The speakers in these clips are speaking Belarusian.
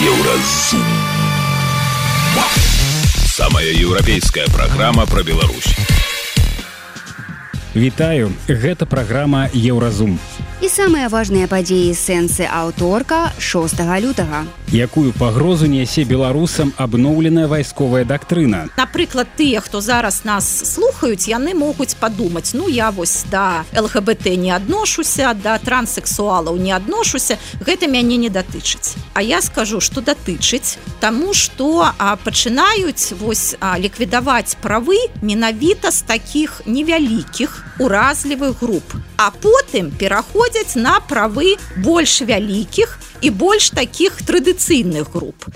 Еўразум. Самая еўрапейская праграма пра Беларусь. Вітаю, гэта праграма Еўразум. І самыя важныя падзеі сэнсы аўторка 6 лютага. Якую пагрозу нясе беларусам абноўленая вайсковая дактрына. Напрыклад, тыя, хто зараз нас слухаюць, яны могуць падумаць, ну я вось да ЛГБТ не адношуся, да транссексуалаў не адношуся, гэта мяне не датычыць. А я скажу, што датычыць, таму што пачынаюць вось а, ліквідаваць правы менавіта з такіх невялікіх уразлівых груп. А потым пераходзяць на правы больш вялікіх і больш таких традыцыйных груп.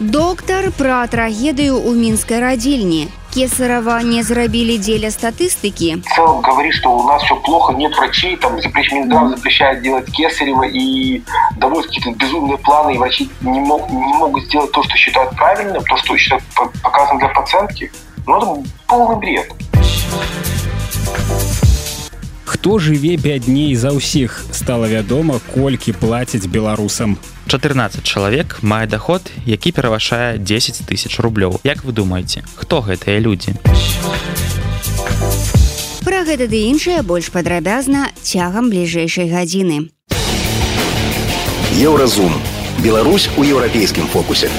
Доктар пра трагедыю ў мінскай радзільні. Кесарова не зарабілі дзеля статыстыкі. говорит, что у нас все плохо, нет врачей, там запрещ... Минздрав запрещает делать кесарево и доводят какие-то безумные планы, и врачи не, мог, не могут сделать то, что считают правильным, то, что считают показано для пациентки. Ну, это полный бред. Хто жыве бядней за ўсіх стала вядома колькі плаціць беларусам 14 чалавек мае доход які перавышае 10 тысяч рублёў. Як вы думаеце хто гэтыя людзі Пра гэта ды іншае больш падрабязна цягам бліжэйшай гадзіны. Еўразум. Беларусь у еўрапейскім фокусе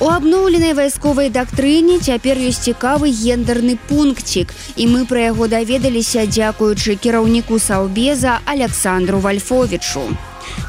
У абноўленай вайсковай дактрыне цяпер ёсць цікавы гендерны пункцік і мы пра яго даведаліся дзякуючы кіраўніку саўбеза Александру вальфовічу.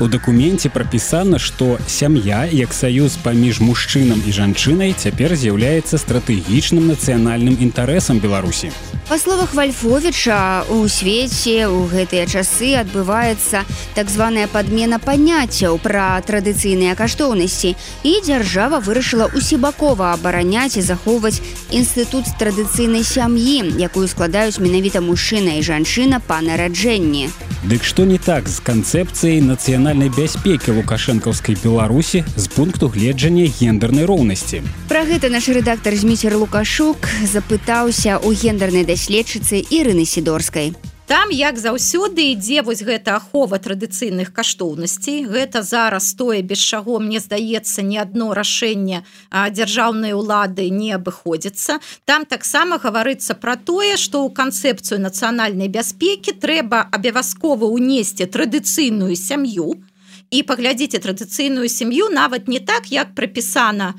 У дакуменце прапісана, што сям'я як саюз паміж мужчынам і жанчынай цяпер з'яўляецца стратэгічным нацыянальным інтарэсам Беларусі. Па словах вальфовіча у свеце ў гэтыя часы адбываецца так званая падмена паняццяў пра традыцыйныя каштоўнасці і дзяржава вырашыла усебакова абараняць і захоўваць інстытут традыцыйнай сям'і, якую складаюць менавіта мужчына і жанчына па нараджэнні. Дык што не так з канцэпцыяй нацыянальнай бяспекі лукашэнкаўскай беларусі з пункту гледжання гендернай роўнасці Пра гэта наш рэдактор зміцер лукашук запытаўся у гендернай даследчыцы ірыны сідорскай. Там як заўсёды ідзе вось гэта ахова традыцыйных каштоўнасцей. Гэта зараз тое без чаго мне здаецца не одно рашэнне дзяржаўнай улады не абыходзіцца. Там таксама гаварыцца пра тое што ў канцэпцыю нацыянальнай бяспекі трэба абавязкова ўнесці традыцыйную сям'ю і паглядзіце традыцыйную сям'ю нават не так як прапісана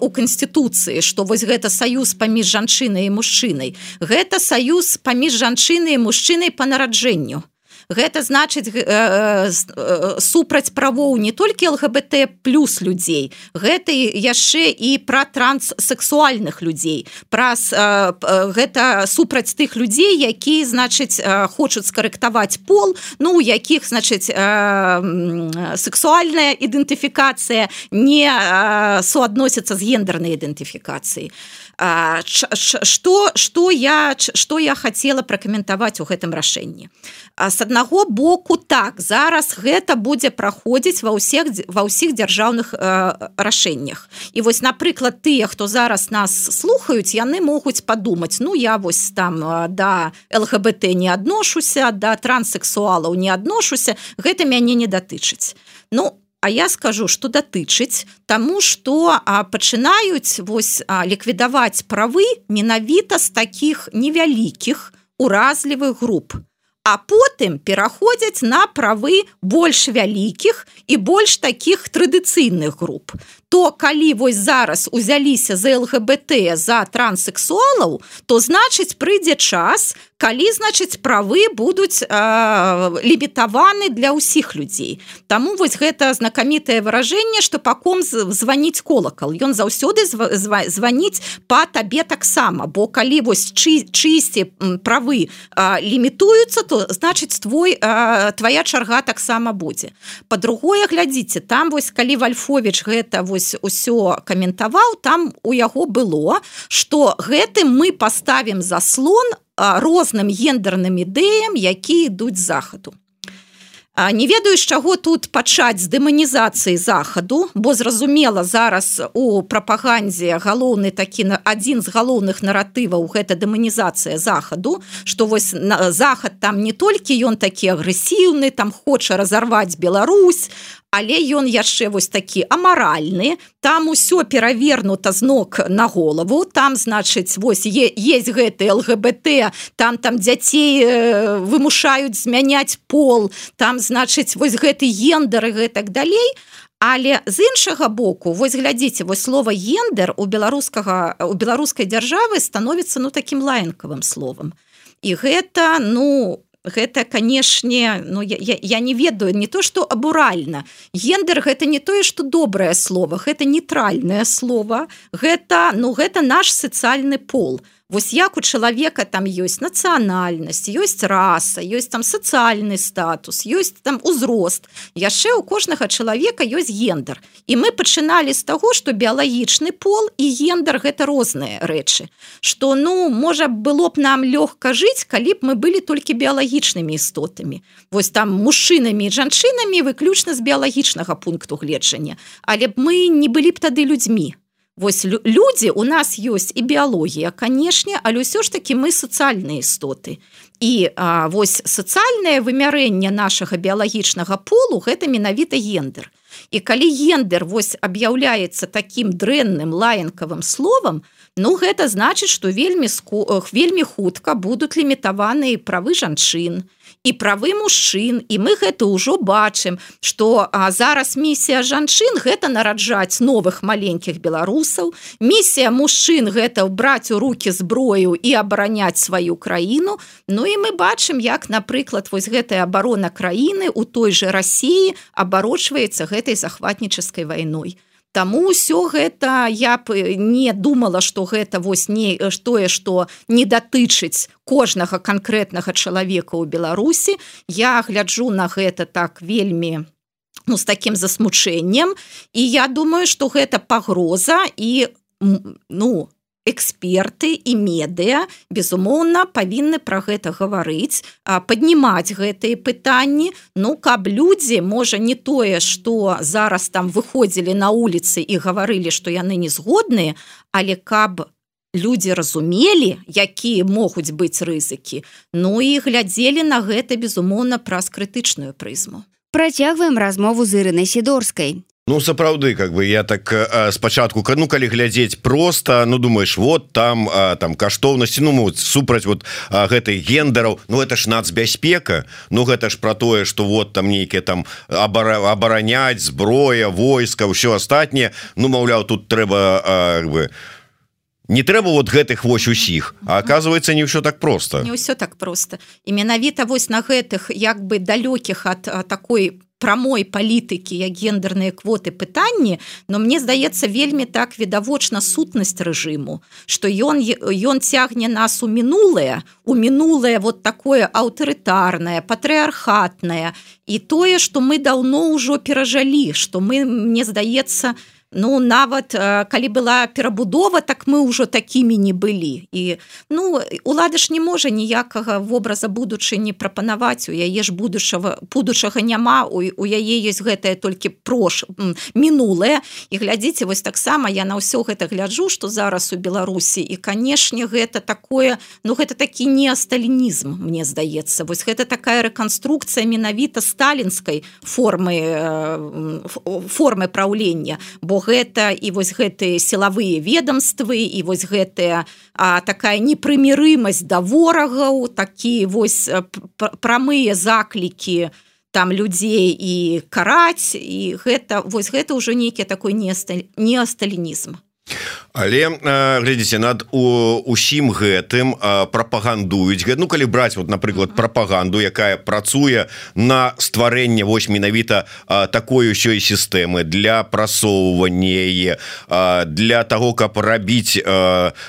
у канституцыі что вось гэта саюз паміж жанчынай і мужчынай. Гэта саюз паміж жанчынай і мужчынай па нараджэнню гэта значыць э, э, супраць правоў не толькі лгбт плюс людзей гэта яшчэ і пра транссексуальных людзей. Праз э, гэта супраць тых людзей які значыць хочуць скарэктаваць пол ну у якіх значыць сексуальная ідэнтыфікацыя не суадносіцца з гендернай ідэнтыфікацыі что что я что я хотела пракаментаваць у гэтым рашэнні с аднаго боку так зараз гэта будзе праходзіць ва ўсіх ва ўсіх дзяржаўных э, рашэннях і вось напрыклад тыя хто зараз нас слухаюць яны могуць падумаць ну я вось там да лгбт не адношуся да транссексуалаў не адношуся гэта мяне не датычыць ну А я скажу что датычыць тому что пачынаюць вось ліквідаваць правы менавіта з таких невялікіх уразлівых груп а потым пераходзяць на правы больш вялікіх і больш таких традыцыйных груп то калі вось зараз узяліся за лгбт за транссексуалаў то значыць прыйдзе час калі значыць правы будуць э, лімітаваны для ўсіх людзей. Таму вось гэта знакамітае выражэнне што паком званіць колакал. Ён заўсёды званіць па табе таксама. Бо калі вось чы, чысці правы э, лімітуюцца то значыць твой э, твоя чарга таксама будзе. По-другое глядзіце там вось калі вальфович гэта вось усё каментаваў там у яго было что гэтым мы поставим заслон розным гендерным ідэям які ідуць захаду. Не ведаю з чаго тут пачаць з дэманізацыі захаду бо зразумела зараз у прапагандзе галоўны такі на адзін з галоўных наратываў гэта дэманізацыя захаду что вось на захад там не толькі ён такі агрэсіўны там хоча разарваць Беларусь але ён яшчэ вось такі амаральны. Там усё перавернута з ног на голову. Там значыць вось е, есть гэты лгбт там там дзяцей э, вымушаюць змяняць пол. Там значыць вось гэты гендер і гэтак далей. Але з іншага боку вось глядзіце вось слова гендер у беларускага у беларускай дзяржавы становіцца ну таким лаянкавым словом і гэта ну гэта канешне ну я, я, я не ведаю не то что абуральна. Гендер гэта не тое что добрае слово гэта нейтральное слово гэта ну гэта наш сацыяльны пол Вось як у чалавека там ёсць нацыянальнасць, ёсць раса, ёсць там сацыяльны статус, ёсць там узрост. яшчэ у кожнага чалавека ёсць гендер. І мы пачыналі з таго, што біялагічны пол і гендер гэта розныя рэчы. Што ну можа было б нам лёгка жыць, калі б мы былі толькі біялагічнымі істотамі. Вось там мужчынамі і жанчынамі выключна з біялагічнага пункту гледжання, Але б мы не былі б тады людзьмі. Вось людзі у нас ёсць і біялогія, канешне, але ўсё ж такі мы сацыяльныя істоты. І а, вось сацыяльнае вымярэнне нашага біялагічнага полу гэта менавіта гендер. І калі гендер вось аб'яўляецца такім дрэнным лаянкавым словам, ну гэта значыць, што вельмі ску... вельмі хутка будуць лімітаваныя правы жанчын, і правы мужчын і мы гэта ўжо бачым что зараз місія жанчын гэта нараджаць новых маленькіх беларусаў. Місія мужчын гэта браць у руки зброю і абараняць сваю краіну. Ну і мы бачым як напрыклад вось гэтая абарона краіны у той же Росіі абарочваецца гэтай захватнічаской вайной Таму ўсё гэта я б не думала, што гэта вось не тое, што не датычыць кожнага канкрэтнага чалавека ў Беларусі. Я гляджу на гэта так вельмі ну, з такім засмучэннем. І я думаю, што гэта пагроза і ну, эксперты і медыа безумоўна павінны пра гэта гаварыць паднімаць гэтыя пытанні. Ну каб людзі можа не тое што зараз там выходзілі на вуліцы і гаварылі што яны не згодныя але каб людзі разумелі якія могуць быць рызыкі ну і глядзелі на гэта безумоўна праз крытычную прызму. Працягваем размову з ірынай сідорскай Ну сапраўды как бы я так спачатку ну калі глядзець просто ну думаешь вот там а, там каштоўнасці ну супраць вот гэтай гендараў Ну это ж нацбяспека Ну гэта ж про тое что вот там нейкіе там абара, абараняць зброя войска ўсё астатняе Ну маўляў тут трэба бы не трэба вот гэтых вось усіх а оказывается не ўсё так просто. Не ўсё так просто. І менавіта вось на гэтых як бы далёкіх ад такой по прамой палітыкі як гендерныя квоты пытанні но мне здаецца вельмі так відавочна сутнасць рэжыму что ён ён цягне нас у мінулае у мінулае вот такое аўтарытарнае патрыархатнае і тое что мы даўно ўжо перажалі что мы мне здаецца у Ну нават калі была перабудова так мы ўжо такімі не былі. І ну улада ж не можа ніякага вобраза будучыні прапанаваць у яе ж будучага будучага няма у, у яе ёсць гэтае толькі прош мінулае. І глядзіце вось таксама я на ўсё гэта гляджу што зараз у Беларусі. І канешне гэта такое ну гэта такі не сталінізм мне здаецца. Вось гэта такая рэканструкцыя менавіта сталінскай формы формы праўлення. Бо гэта і вось гэтыя сілавыя ведомствы і вось гэтая а, такая непрымірымасць да ворагаў такі вось прамыя заклікі там людзей і караць і гэта вось гэта ўжо нейкі такой не сталінізм але глядзіце над у усім гэтым прапагандуюць ну калі браць вот напрыклад прапаганду якая працуе на стварэнне вось менавіта такой усёй сістэмы для прасоўвання для того каб рабіць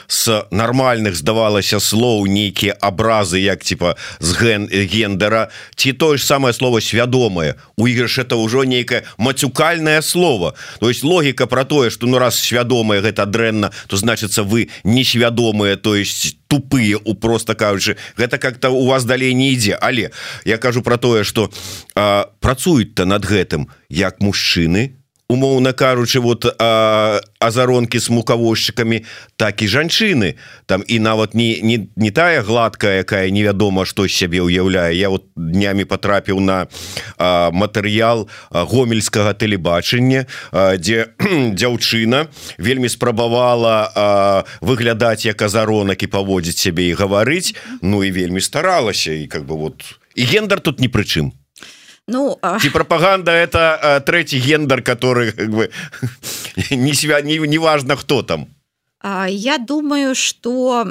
с нармальных здавалася слоў нейкія абразы як типа з ген гендера ці тое ж самое слово свядомае у ігрыш это ўжо нейкае мацюкальное слово. То есть логіка про тое что ну раз свядомая гэта дрэнна дрэнна то значится вы несвядомыя то есть тупые у просто кажучы гэта как-то у вас далей не ідзе. Але я кажу про тое что працуюць-то над гэтым як мужчыны умоўна кажучы вот азаронки с мукавозчыкамі так і жанчыны. Там і нават не не, не тая гладкая якая невядома што сябе ўяўляе. Я вот днямі потрапіў на а, матэрыял гомельскага тэлебачання дзе дзяўчына вельмі спрабавала выглядаць як азаронак і паводзіць сябе і гаварыць. Ну і вельмі старалася і как бы вот. І гендар тут ні прычым Ну и пропаганда это а, третий гендер, который как бы не себя не, не важно кто там. Я думаю, что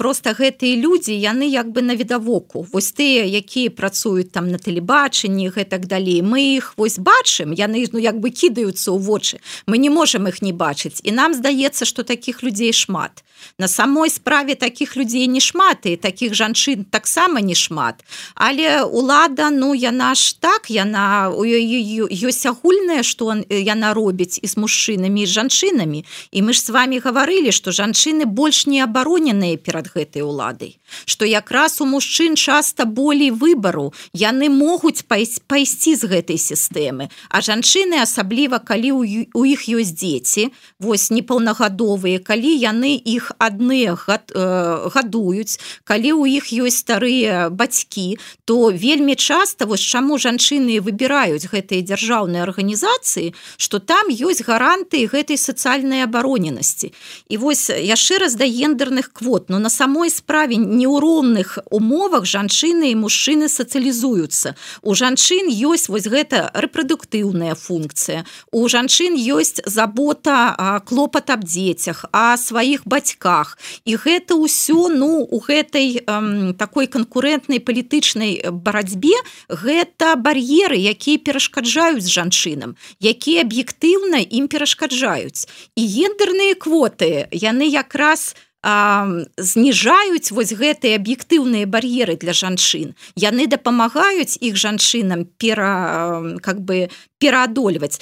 просто гэтыя людзі яны як бы навідавоку вось тыя якія працуюць там на тэлебачанні гэтак далей. Мы іх вось бачым яны ну як бы кідаюцца ў вочы. Мы не можемм іх не бачыць. І нам здаецца что таких людзей шмат. На самой справе таких людзей не шмат і таких жанчын таксама не шмат. Але лада ну яна ж так яна ёсць агульная что яна робіць і з мужчынамі з жанчынамі. І мы ж с вами гаварылі что жанчыны больш не абароненыя перад гэтай уладай что якраз у мужчын часто болей выбару. Яны могуць пайсці з гэтай сістэмы. А жанчыны асабліва калі у іх ёсць дзеці вось непаўнагадовыя калі яны іх адныя гад, э, гадуюць калі у іх ёсць старыя бацькі то вельмі часто вось чаму жанчыны выбіраюць гэтыя дзяржаўныя арганізацыі что там ёсць гаранты гэтай сацыяльнай абароненасці. І вось яшчэ раз да гендерных квот. Но на самой справе неўронных умовах жанчыны і мужчыны сацыялізуюцца. У жанчын ёсць вось гэта рэпрадуктыўная функцыя. У жанчын ёсць забота клопат аб дзецях а сваіх бацьках. І гэта ўсё ну у гэтай эм, такой канкурентнай палітычнай барацьбе гэта бар'еры якія перашкаджаюць жанчынам якія аб'ектыўна ім перашкаджаюць. І гендерныя квоты яны якраз у зніжаюць вось гэтыя аб'ектыўныя бар'еры для жанчын. Яны дапамагаюць іх жанчынам пера как бы пераадольваць.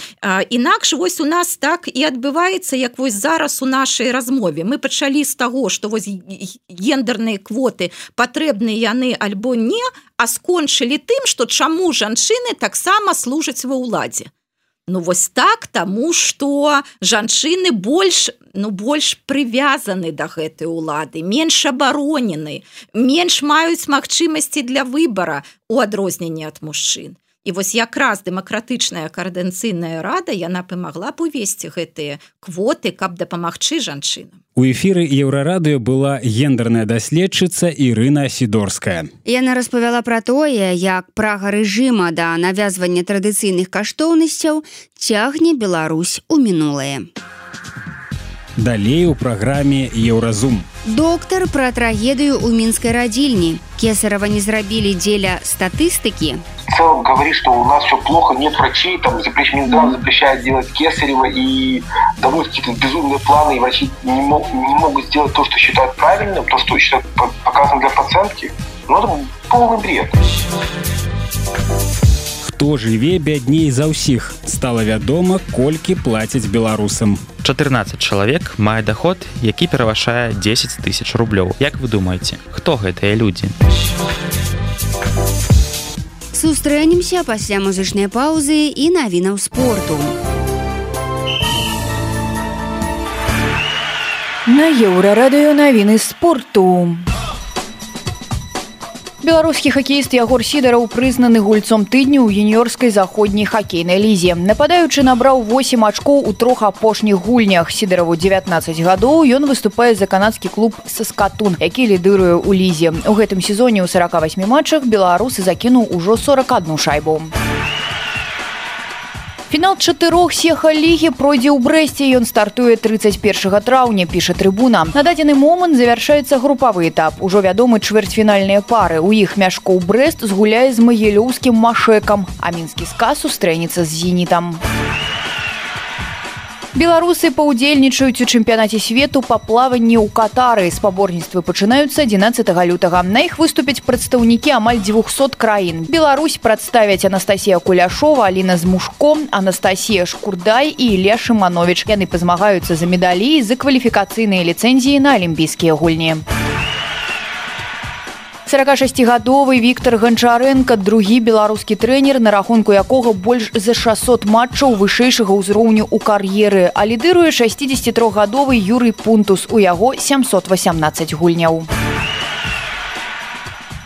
Інакш вось у нас так і адбываецца як вось зараз у нашай размове. Мы пачалі з таго што вось гендерныя квоты патрэбныя яны альбо не а скончылі тым што чаму жанчыны таксама служаць ва ўладзе Ну вось так таму што жанчыны больш ну больш прывязаны да гэтай улады менш абаронены менш маюць магчымасці для выбара у адрозненне ад мужчын. І вось якраз дэмакратычная каардэнцыйная рада яна памагла б увесці гэтыя квоты каб дапамагчы жанчынам У эфіры еўрарадыё была гендерная даследчыца Ірына сідорская. Яна распавяла пра тое, як прага рэжыма да навязвання традыцыйных каштоўнасцяў цягне Беларусь у мінулае. Далей у праграме Еўразум. Доктар пра трагедыю ў мінскай радзільні. Кесарова не зрабілі дзеля статыстыкі. В целом говорит, что у нас все плохо, нет врачей, там запрещ... Минздрав запрещает делать кесарево и доводят какие-то безумные планы, и врачи не, мог, не могут сделать то, что считают правильным, то, что считают показано для пациентки. Ну, это полный бред. Хто жыве бядней за ўсіх стала вядома колькі плацяць беларусам 14 чалавек мае доход які перавышае 10 тысяч рублёў. Як вы думаеце хто гэтыя людзі? Сустрэнемся пасля музычнай паўзы і навінаў спорту. На еўрарадыё навіны спорту беларускі хакеіст ягор сідараў прызнаны гульцом тыдню ў юніёрскай заходняй хакейнай лізе. Нападаючы набраў 8 ачкоў у трох апошніх гульнях. Сідараву 19 гадоў ён выступае за канадскі клуб саскатун які лідыруе ў лізе. У гэтым сезоне ў 48 матчах беларусы закінуў ужо 41 шайбу. у фінал чатырох сеха лігі пройдзе ў брэсце. Ён стартуе 31 траўня піша трыбуна. На дадзены момант завяршаецца групавы этап. Ужо вядомы чвэрцьфінальныя пары. У іх мяшкоў брест згуляе з магілёўскім машэкам. А мінскі сказ сустрэнецца з зенітам беларусы паўдзельнічаюць у чэмпіянаце свету па плаванні ў катары. Спаборніцтвы пачынаюцца 11 лютага. На іх выступяць прадстаўнікі амаль 200 краін. Беларусь прадставяць Анастасія куляшова Аліна з мужком Анастасія шкурдай і Ілля шыманович яны пазмагаюцца за медалі за кваліфікацыйныя ліцэнзіі на алімпійскія гульні 46гадовы Віктор ганчаренко другі беларускі трэнер на рахунку якога больш за 600 матчаў вышэйшага ўзроўню ў кар'еры. А лідыруе 63гадовы юрый пунтус. У яго 718 гульняў. у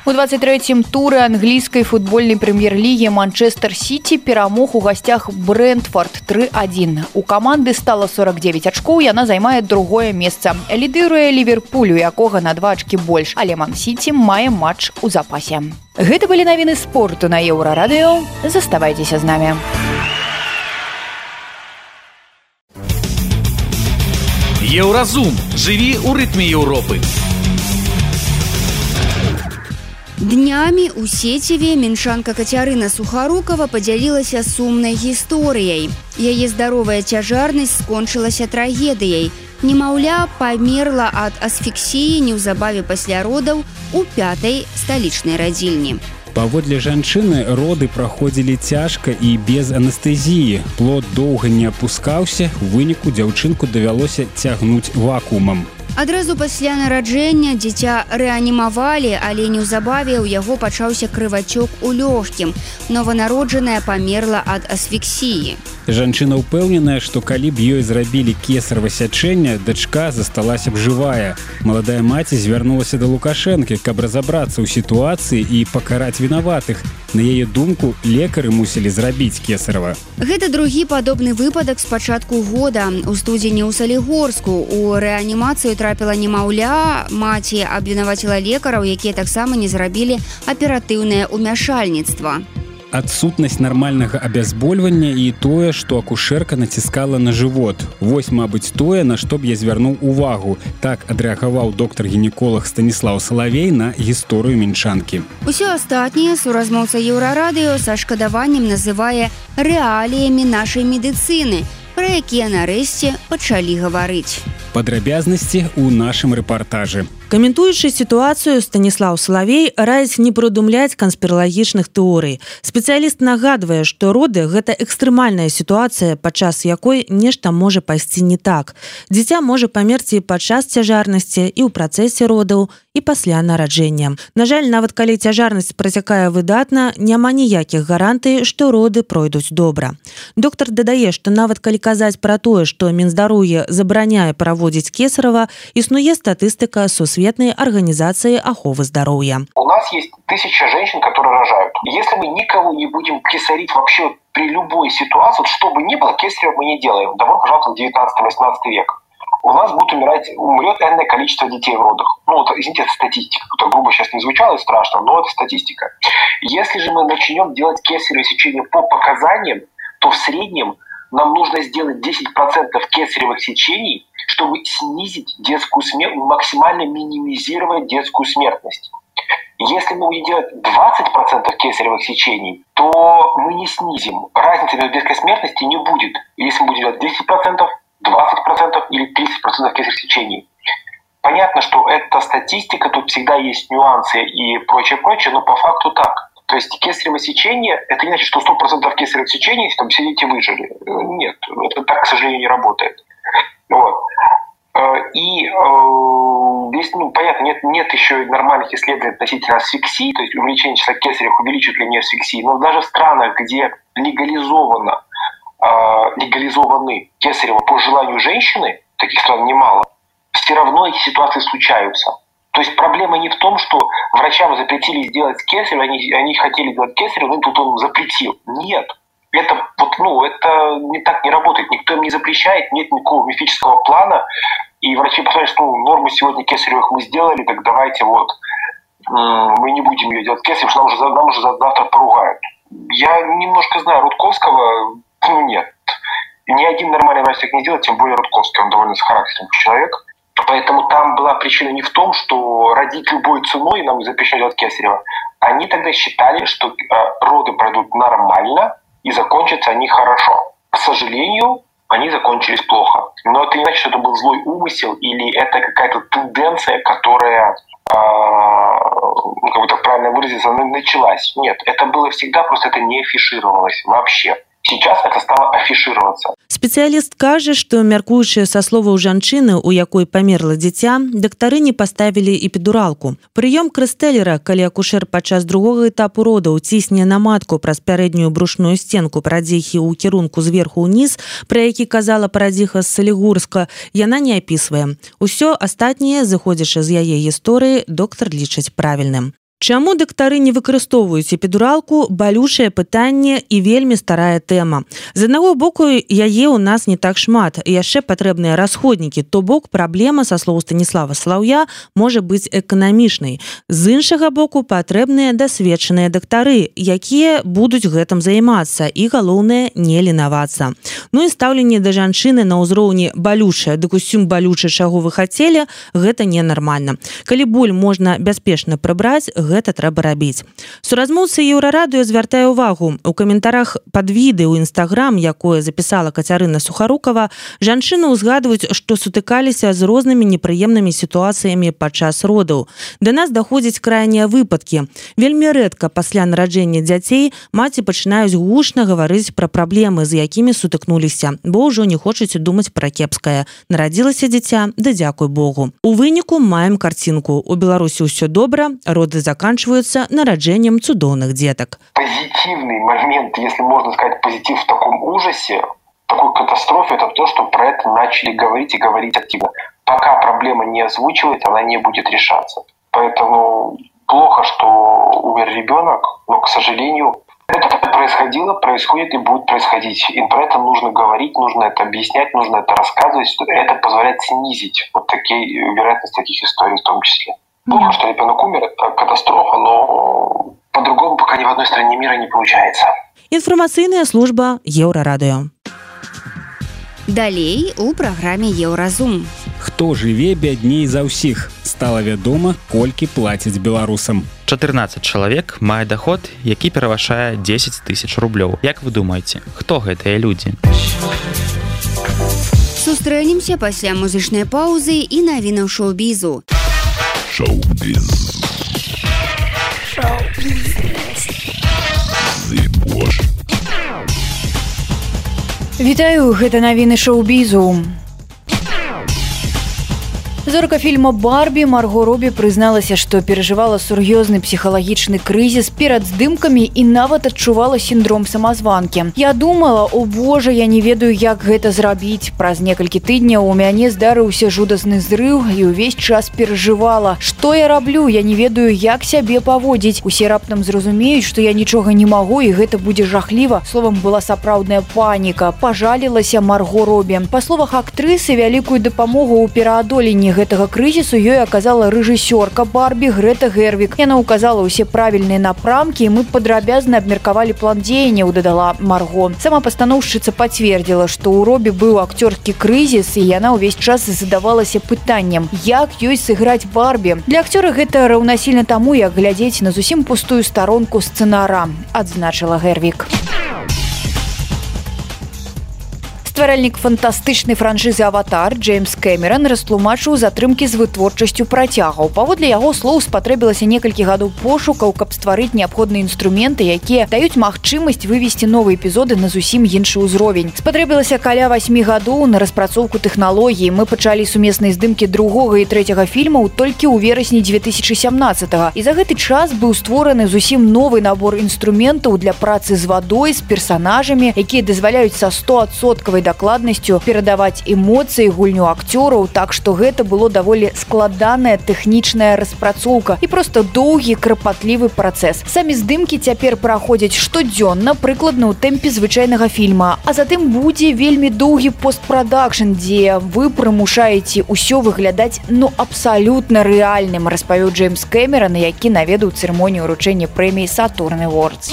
У 23 туры англійскай футбольнай прэм'ер-лігі Манчестер Сіці перамог у гасцях Брэнтфорд 3-1. У каманды стала 49 ачкоў, яна займае другое месца. Лідыруе ліверпулю, якога на два ачкі больш, але Мансіці мае матч у запасе. Гэта былі навіны спорту на еўрарадыё. Заставайцеся з намі. Еўразум жыві ў рытме Еўропы. Днямі у сеціве меншанка Кацярына Сухарукова падзялілася сумнай гісторыяй. Яе здаровая цяжарнасць скончылася трагедыяй. Немаўля памерла ад асфіксіі неўзабаве пасля родаў у пятай сталічнай радзільні. Паводле жанчыны роды праходзілі цяжка і без анестэзіі. Плод доўга не апускаўся, у выніку дзяўчынку давялося цягнуць вакуумам. Адразу пасля нараджэння дзіця рэанімавалі, але неўзабаве ў яго пачаўся крывачок у лёгкім. Нованароджаная памерла ад асфіксіі. Жанчына ўпэўненая, што калі б ёй зрабілі кесарва сячэння, дачка засталася б жывая. Маладая маці звярнулася да Лукашэнкі, каб разабрацца ў сітуацыі і пакараць вінаватых. На яе думку лекары мусілі зрабіць кесарава. Гэта другі падобны выпадак з пачатку года. У студзені ў салігорску у рэанімацыю трапіла немаўля, маці абвінаваціла лекараў, якія таксама не зрабілі аператыўнае ўмяшальніцтва адсутнасць нармальнага абязбольвання і тое што акушэрка націскала на жывот. Вось мабыць тое на што б я звярнуў увагу. Так адрэагаваў доктор гінеколог станіслав салавей на гісторыю мінчанкі. Усё астатняе суразмоўца еўрарадыё са шкадаваннем называе рэаліямі нашай медыцыны пра якія нарэшце пачалі гаварыць. Падрабязнасці ў нашым рэпартажы. Каментуючы сітуацыю станіслав салавей раіць не прыдумляць канспіралагічных тэорый. Спецыяліст нагадвае што роды гэта экстрэмальная сітуацыя падчас якой нешта можа пайсці не так. Дзіця можа памерці падчас цяжарнасці і ў працэсе родаў і пасля нараджэння. На жаль нават калі цяжарнасць працякае выдатна няма ніякіх гарантый што роды пройдуць добра. Доктор дадае што нават калі казаць пра тое што мінздароўе забараняе праводзіць кесарава існуе статыстыка сусвет Всесветной организации оховы здоровья. У нас есть тысяча женщин, которые рожают. Если мы никого не будем кесарить вообще при любой ситуации, вот что бы ни было, кесарева мы не делаем. Добро пожаловать в 19-18 век. У нас будет умирать, умрет энное количество детей в родах. Ну, вот, извините, это статистика. Это грубо сейчас не звучало и страшно, но это статистика. Если же мы начнем делать кесарево сечение по показаниям, то в среднем нам нужно сделать 10% кесаревых сечений, чтобы снизить детскую смерть, максимально минимизировать детскую смертность. Если мы будем делать 20% кесаревых сечений, то мы не снизим. Разницы между детской смертности не будет. Если мы будем делать 10%, 20% или 30% кесаревых сечений. Понятно, что эта статистика, тут всегда есть нюансы и прочее-прочее, но по факту так. То есть кесарево сечение, это не значит, что 100% кесаревых сечений, там сидите выжили. Нет, это так, к сожалению, не работает. Вот. Э, и э, здесь, ну, понятно, нет, нет еще нормальных исследований относительно асфиксии, то есть увеличение числа кесарев увеличит ли не асфиксии, но даже в странах, где легализовано, э, легализованы кесарево по желанию женщины, таких стран немало, все равно эти ситуации случаются. То есть проблема не в том, что врачам запретили сделать кесарево, они, они хотели делать кесарево, но тут он запретил. Нет это вот, ну, это не так не работает. Никто им не запрещает, нет никакого мифического плана. И врачи посмотрят, что ну, норму сегодня кесаревых мы сделали, так давайте вот мы не будем ее делать кесарев, что нам уже, нам уже завтра поругают. Я немножко знаю Рудковского, ну нет. Ни один нормальный врач так не делает, тем более Рудковский, он довольно с характером человек. Поэтому там была причина не в том, что родить любой ценой нам запрещено делать кесарево. Они тогда считали, что э, роды пройдут нормально, и закончатся они хорошо. К сожалению, они закончились плохо. Но это не значит, что это был злой умысел или это какая-то тенденция, которая ну, как бы так правильно выразиться, началась. Нет, это было всегда, просто это не афишировалось вообще. сейчас это стало афішироваться спецыяліст кажа што мяркуючыя са словаў жанчыны у якой памерла дзіця дактары не паставілі эпідуралку прыём крыстэлера калі акушер падчас другога этапу родаў цісне на матку праз пярэднюю брушную сценку прадзехі ў кірунку зверху ўніз пра які казала парадзіха з салігурска яна не апісвае. Усё астатняе зыходзячы з яе гісторыі доктар лічыць правільным Чаму дактары не выкарыстоўваюць эпідуралку балючае пытанне і вельмі старая тэма. З аднаго боку яе ў нас не так шмат яшчэ патрэбныя расходнікі то бок праблема са слоў станіслава слаўя можа быць эканамічнай. З іншага боку патрэбныя дасведчаныя дактары, якія будуць гэтым займацца і галоўнае не ленавацца. Ну і стаўленне да жанчыны на ўзроўні балючая дык усім балюча чаго вы хацелі гэта ненармальна. Калі боль можна бяспечна прыбраць, гэта трэба рабіць. Суразмоўцы еўрарадыё звяртае увагу у каментарах пад віды ў нстаграм якое запісала кацярына сухарукова жанчыны ўзгадваюць што сутыкаліся з рознымі непрыемнымі сітуацыямі падчас родаў. Да нас даходзяць крайнія выпадкі. Вельмі рэдка пасля нараджэння дзяцей маці пачынаюць гучна гаварыць пра праблемы з якімі сутыкнуліся бо ўжо не хочаце думаць пра кепскае. Нарадзілася дзіця да дзякуй Богу. У выніку маем карцінку у беларусі ўсё добра роды за заканчиваются нараджением цудоўных деток. Позитивный момент, если можно сказать позитив в таком ужасе, такой катастрофе, это то, что про это начали говорить и говорить активно. Пока проблема не озвучивается, она не будет решаться. Поэтому плохо, что умер ребенок, но, к сожалению, это происходило, происходит и будет происходить. И про это нужно говорить, нужно это объяснять, нужно это рассказывать. Это позволяет снизить вот такие вероятность таких историй в том числе. Плохо, что ребенок умер, это катастрофа, но по-другому пока ни в одной стране мира не получается. Информационная служба Еврорадио. Далей у праграме Еўразум. Хто жыве бядней за ўсіх, стала вядома, колькі плацяць беларусам. 14 чалавек мае доход, які перавышае 10 тысяч рублёў. Як вы думаеце, хто гэтыя людзі? Сустрэнемся пасля музычнай паўзы і навінаў шоу-бізу. Шоу-біз. Вітаю, гэта навіны шоу-бізу. Зорка фільма Барбі Марго Робі прызналася, што перажывала сур'ёзны псіхалагічны крызіс перад здымкамі і нават адчувала сіндром самазванкі. Я думала, о Божа, я не ведаю, як гэта зрабіць. Праз некалькі тыдняў у мяне здарыўся жудасны зрыў і ўвесь час перажывала. Што я раблю, я не ведаю, як сябе паводзіць. Усе раптам зразумеюць, што я нічога не магу і гэта будзе жахліва. Словам была сапраўдная паніка. Пажалілася Марго Робі. Па словах актрысы вялікую дапамогу ў пераадоленні гэтага крызісу ёй аказала рэжысёрка барбі грэта гервік. Яна указала ўсе правільныя напрамкі мы падрабязна абмеркавалі план дзеянняў дадала марго. Сама пастаноўшчыца пацвердзіла што ў робе быў акцёрскі крызіс і яна ўвесь час задавалася пытаннем як ёй сыграць барбі. Для акцёра гэта раўнасільна таму як глядзець на зусім пустую старонку сцэнара адзначыла гервік стваральнік фантастычнай франшызы аватар Джеймс Кэмерон растлумачыў затрымкі з вытворчасцю працягаў. Паводле яго слоў спатрэбілася некалькі гадоў пошукаў каб стварыць неабходныя інструменты якія даюць магчымасць вывесці новыя эпізоды на зусім іншы ўзровень. Спатрэбілася каля восьмі гадоў на распрацоўку тэхналогіі. Мы пачалі сумеснай здымкі другога і трэцяга фільмаў толькі ў верасні 2017 і за гэты час быў створаны зусім новы набор інструментаў для працы з вадой з персанажамі якія дазваляюць са 100соткавай дакладнасцю перадаваць эмоцыі гульню акцёраў. Так што гэта было даволі складаная тэхнічная распрацоўка і просто доўгі крапатлівы працэс. Самі здымкі цяпер праходзяць штодзённа прыкладна ў тэмпе звычайнага фільма. А затым будзе вельмі доўгі постпрадакшн дзе вы прымушаеце ўсё выглядаць ну абсалютна рэальным распавёў Джеймс кэмерона які наведаў цырымонію ўручэння прэміі сатурны вордс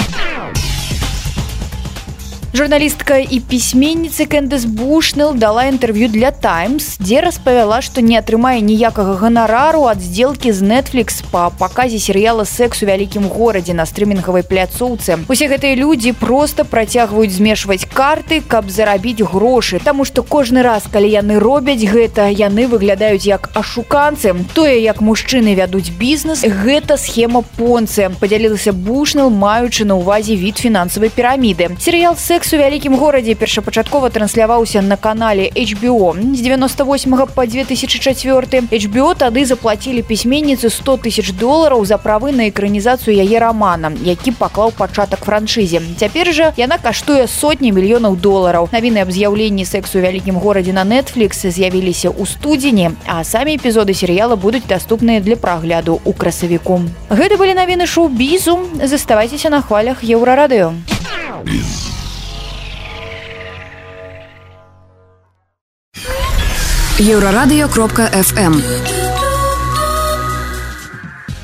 Журналістка і пісьменніцы Кэндес Бушнел дала інтэрв'ю для Таймс, дзе распавяла, што не атрымае ніякага ганарару ад здзелкі з Netflix па паказе серыяла секс у вялікім горадзе на стрымінгавай пляцоўцы. Усе гэтыя людзі проста працягваюць змешваць карты каб зарабіць грошы. Таму што кожны раз калі яны робяць гэта яны выглядаюць як ашуканцы. Тое як мужчыны вядуць бізнес гэта схема понцы. Подзялілася бушнал маючы на ўвазе від фінансавай піраміды. Серыял секс у вялікім горадзе першапачаткова трансляваўся на канале HBO з 98 по 2004 HBO тады заплатілі пісьменніцы 100 тысяч долараў за правы на экранізацыю яе рамана які паклаў пачатак франшызе. Цяпер жа яна каштуе сотні мільёнаў долараў навіны аб з'яўленні сексу у вялікім горадзе на netflix з'явіліся ў студзені а самі эпізоды серыяла будуць даступныя для прагляду у красавіку гэта былі навіны шоу-бізу заставайцеся на хвалях еўрарадыё. Еўрарадыё кропка fm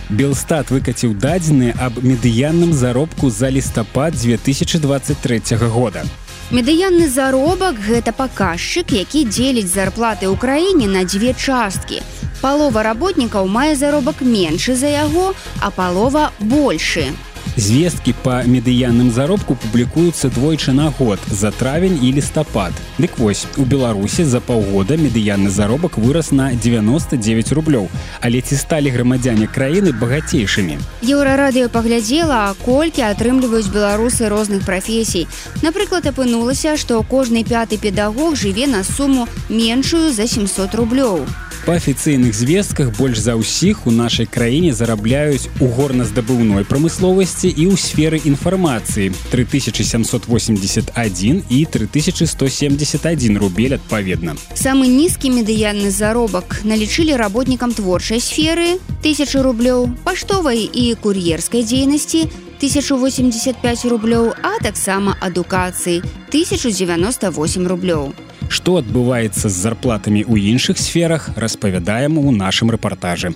Белстат выкаціў дадзеныя аб медыянным заробку за лістапад 2023 года. Медыянны заробак гэта паказчык, які дзеліць зарплаты ў краіне на дзве часткі. Палова работнікаў мае заробак меншы за яго, а палова большы. Звесткі па медыянным заробку публікуюцца двойчы на год за травень і лістапад. Дык вось у Беларусі за паўгода медыянны заробак вырас на 99 рублёў, але ці сталі грамадзяне краіны багацейшымі. Еўрарадыё паглядзела, колькі атрымліваюць беларусы розных прафесій. Напрыклад, апынулася, што кожны пяты педагог жыве на суму меншую за 700 рублёў. Па афіцыйных звестках больш за ўсіх у нашай краіне зарабляюць у горназдабыўной прамысловасці і ў сферы інфармацыі 3781 і 3171 рубель адпаведна. Самы нізкі медыяльны заробак налічылі работнікам творчай сферы 1000 рублёў, паштовай і кур'ерскай дзейнасці 1085 рублёў, а таксама адукацыі 1098 рублёў. Што адбываецца з зарплатамі ў іншых сферах, распавядаем у нашым рэпартажы.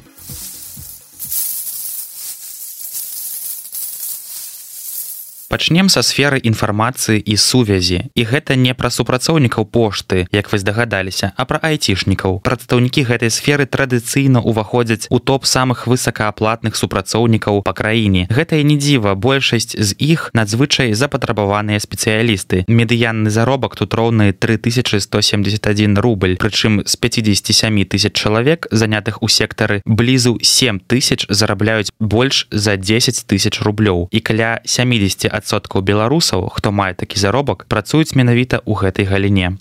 Пачнем са сферы інфармацыі і сувязі. І гэта не пра супрацоўнікаў пошты як вы здагадаліся а пра айцішнікаў. Прадстаўнікі гэтай сферы традыцыйна ўваходзяць у топ самых высокааплатных супрацоўнікаў па краіне. Гэта і не дзіва большасць з іх надзвычай запатрабаваныя спецыялісты. Медыянны заробак тут роўны 3171 рубль прычым з 57 тысяч чалавек занятых у сектары блізу 7 тысяч зарабляюць больш за 10 тысяч рублёў. І каля 70 адсоткаў беларусаў хто мае такі заробак працуюць менавіта ў гэтай галіне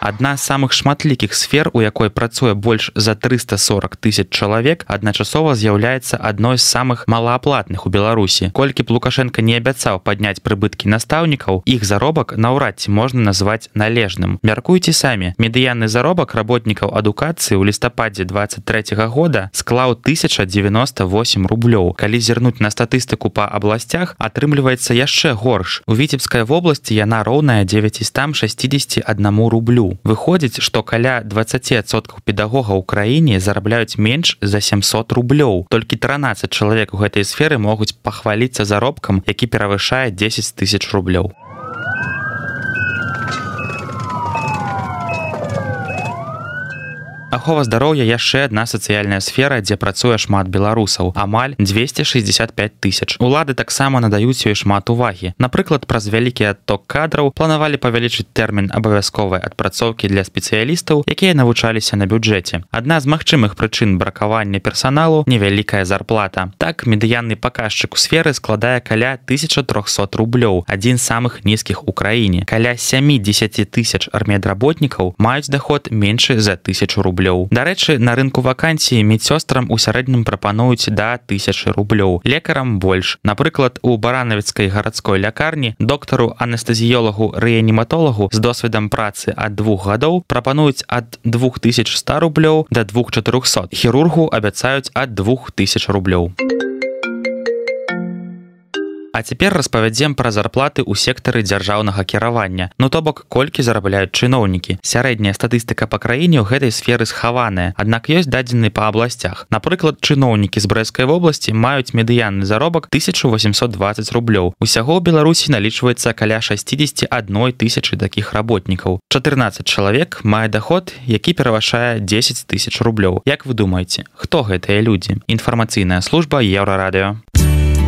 Адна з самых шматлікіх сфер, у якой працуе больш за 340 тысяч чалавек, адначасова з'яўляецца адной з самых малааплатных у Беларусі. Колькі б Лукашенко не абяцаў падняць прыбыткі настаўнікаў, іх заробак наўрад ці можна назваць належным. Мяркуйце самі. Медыянны заробак работнікаў адукацыі ў лістападзе 23 -го года склаў 1098 рублёў. Калі зірнуць на статыстыку па абласцях, атрымліваецца яшчэ горш. У віцебскай вобласці яна роўная 961 рублю выходзіць што каля 20соткаў педагога ў краіне зарабляюць менш за 700 рублёў. Толькі 13 чалавек у гэтай сферы могуць пахваліцца заробкам які перавышае 10 тысяч рублёў ахова здароўя яшчэ адна сацыяльная сфера дзе працуе шмат беларусаў. Амаль 265 тысяч. Улады таксама надаюць ёй шмат увагі. Напрыклад праз вялікі адток кадраў планавалі павялічыць тэрмін абавязковай адпрацоўкі для спецыялістаў якія навучаліся на бюджэце. Адна з магчымых прычын бракавання персаналу невялікая зарплата. Так медыянны паказчык у сферы складае каля 1300 рублёў адзін з самых нізкіх у краіне. Каля 70 тысяч армедработнікаў маюць доход меншы за тысячу рублей рублёў. Дарэчы на рынку вакансіі медсёстрам у сярэднім прапануюць да тысячи рублёў лекарам больш. Напрыклад у баранавіцкай гарадской лякарні доктару анестэзіёлагу рэаніматолагу з досведам працы ад двух гадоў прапануюць ад 2100 рублёў до 2400 хірургу абяцаюць ад 2000 рублёў. у А цяпер распавядзем пра зарплаты ў сектары дзяржаўнага кіравання. Ну то бок колькі зарабляюць чыноўнікі. Сярэдняя статыстыка па краіне ў гэтай сферы схаваная. Аднак ёсць дадзены па абласцях. Напрыклад, чыноўнікі з брэскай вобласці маюць медыянны заробак 1820 рублёў. Усяго ў Беларусі налічваецца каля 61 тысячы такіх работнікаў. 14 чалавек мае доход, які перавашае 10 тысяч рублёў. Як вы думаеце, хто гэтыя людзі? Інфармацыйная служба еўрарадыё.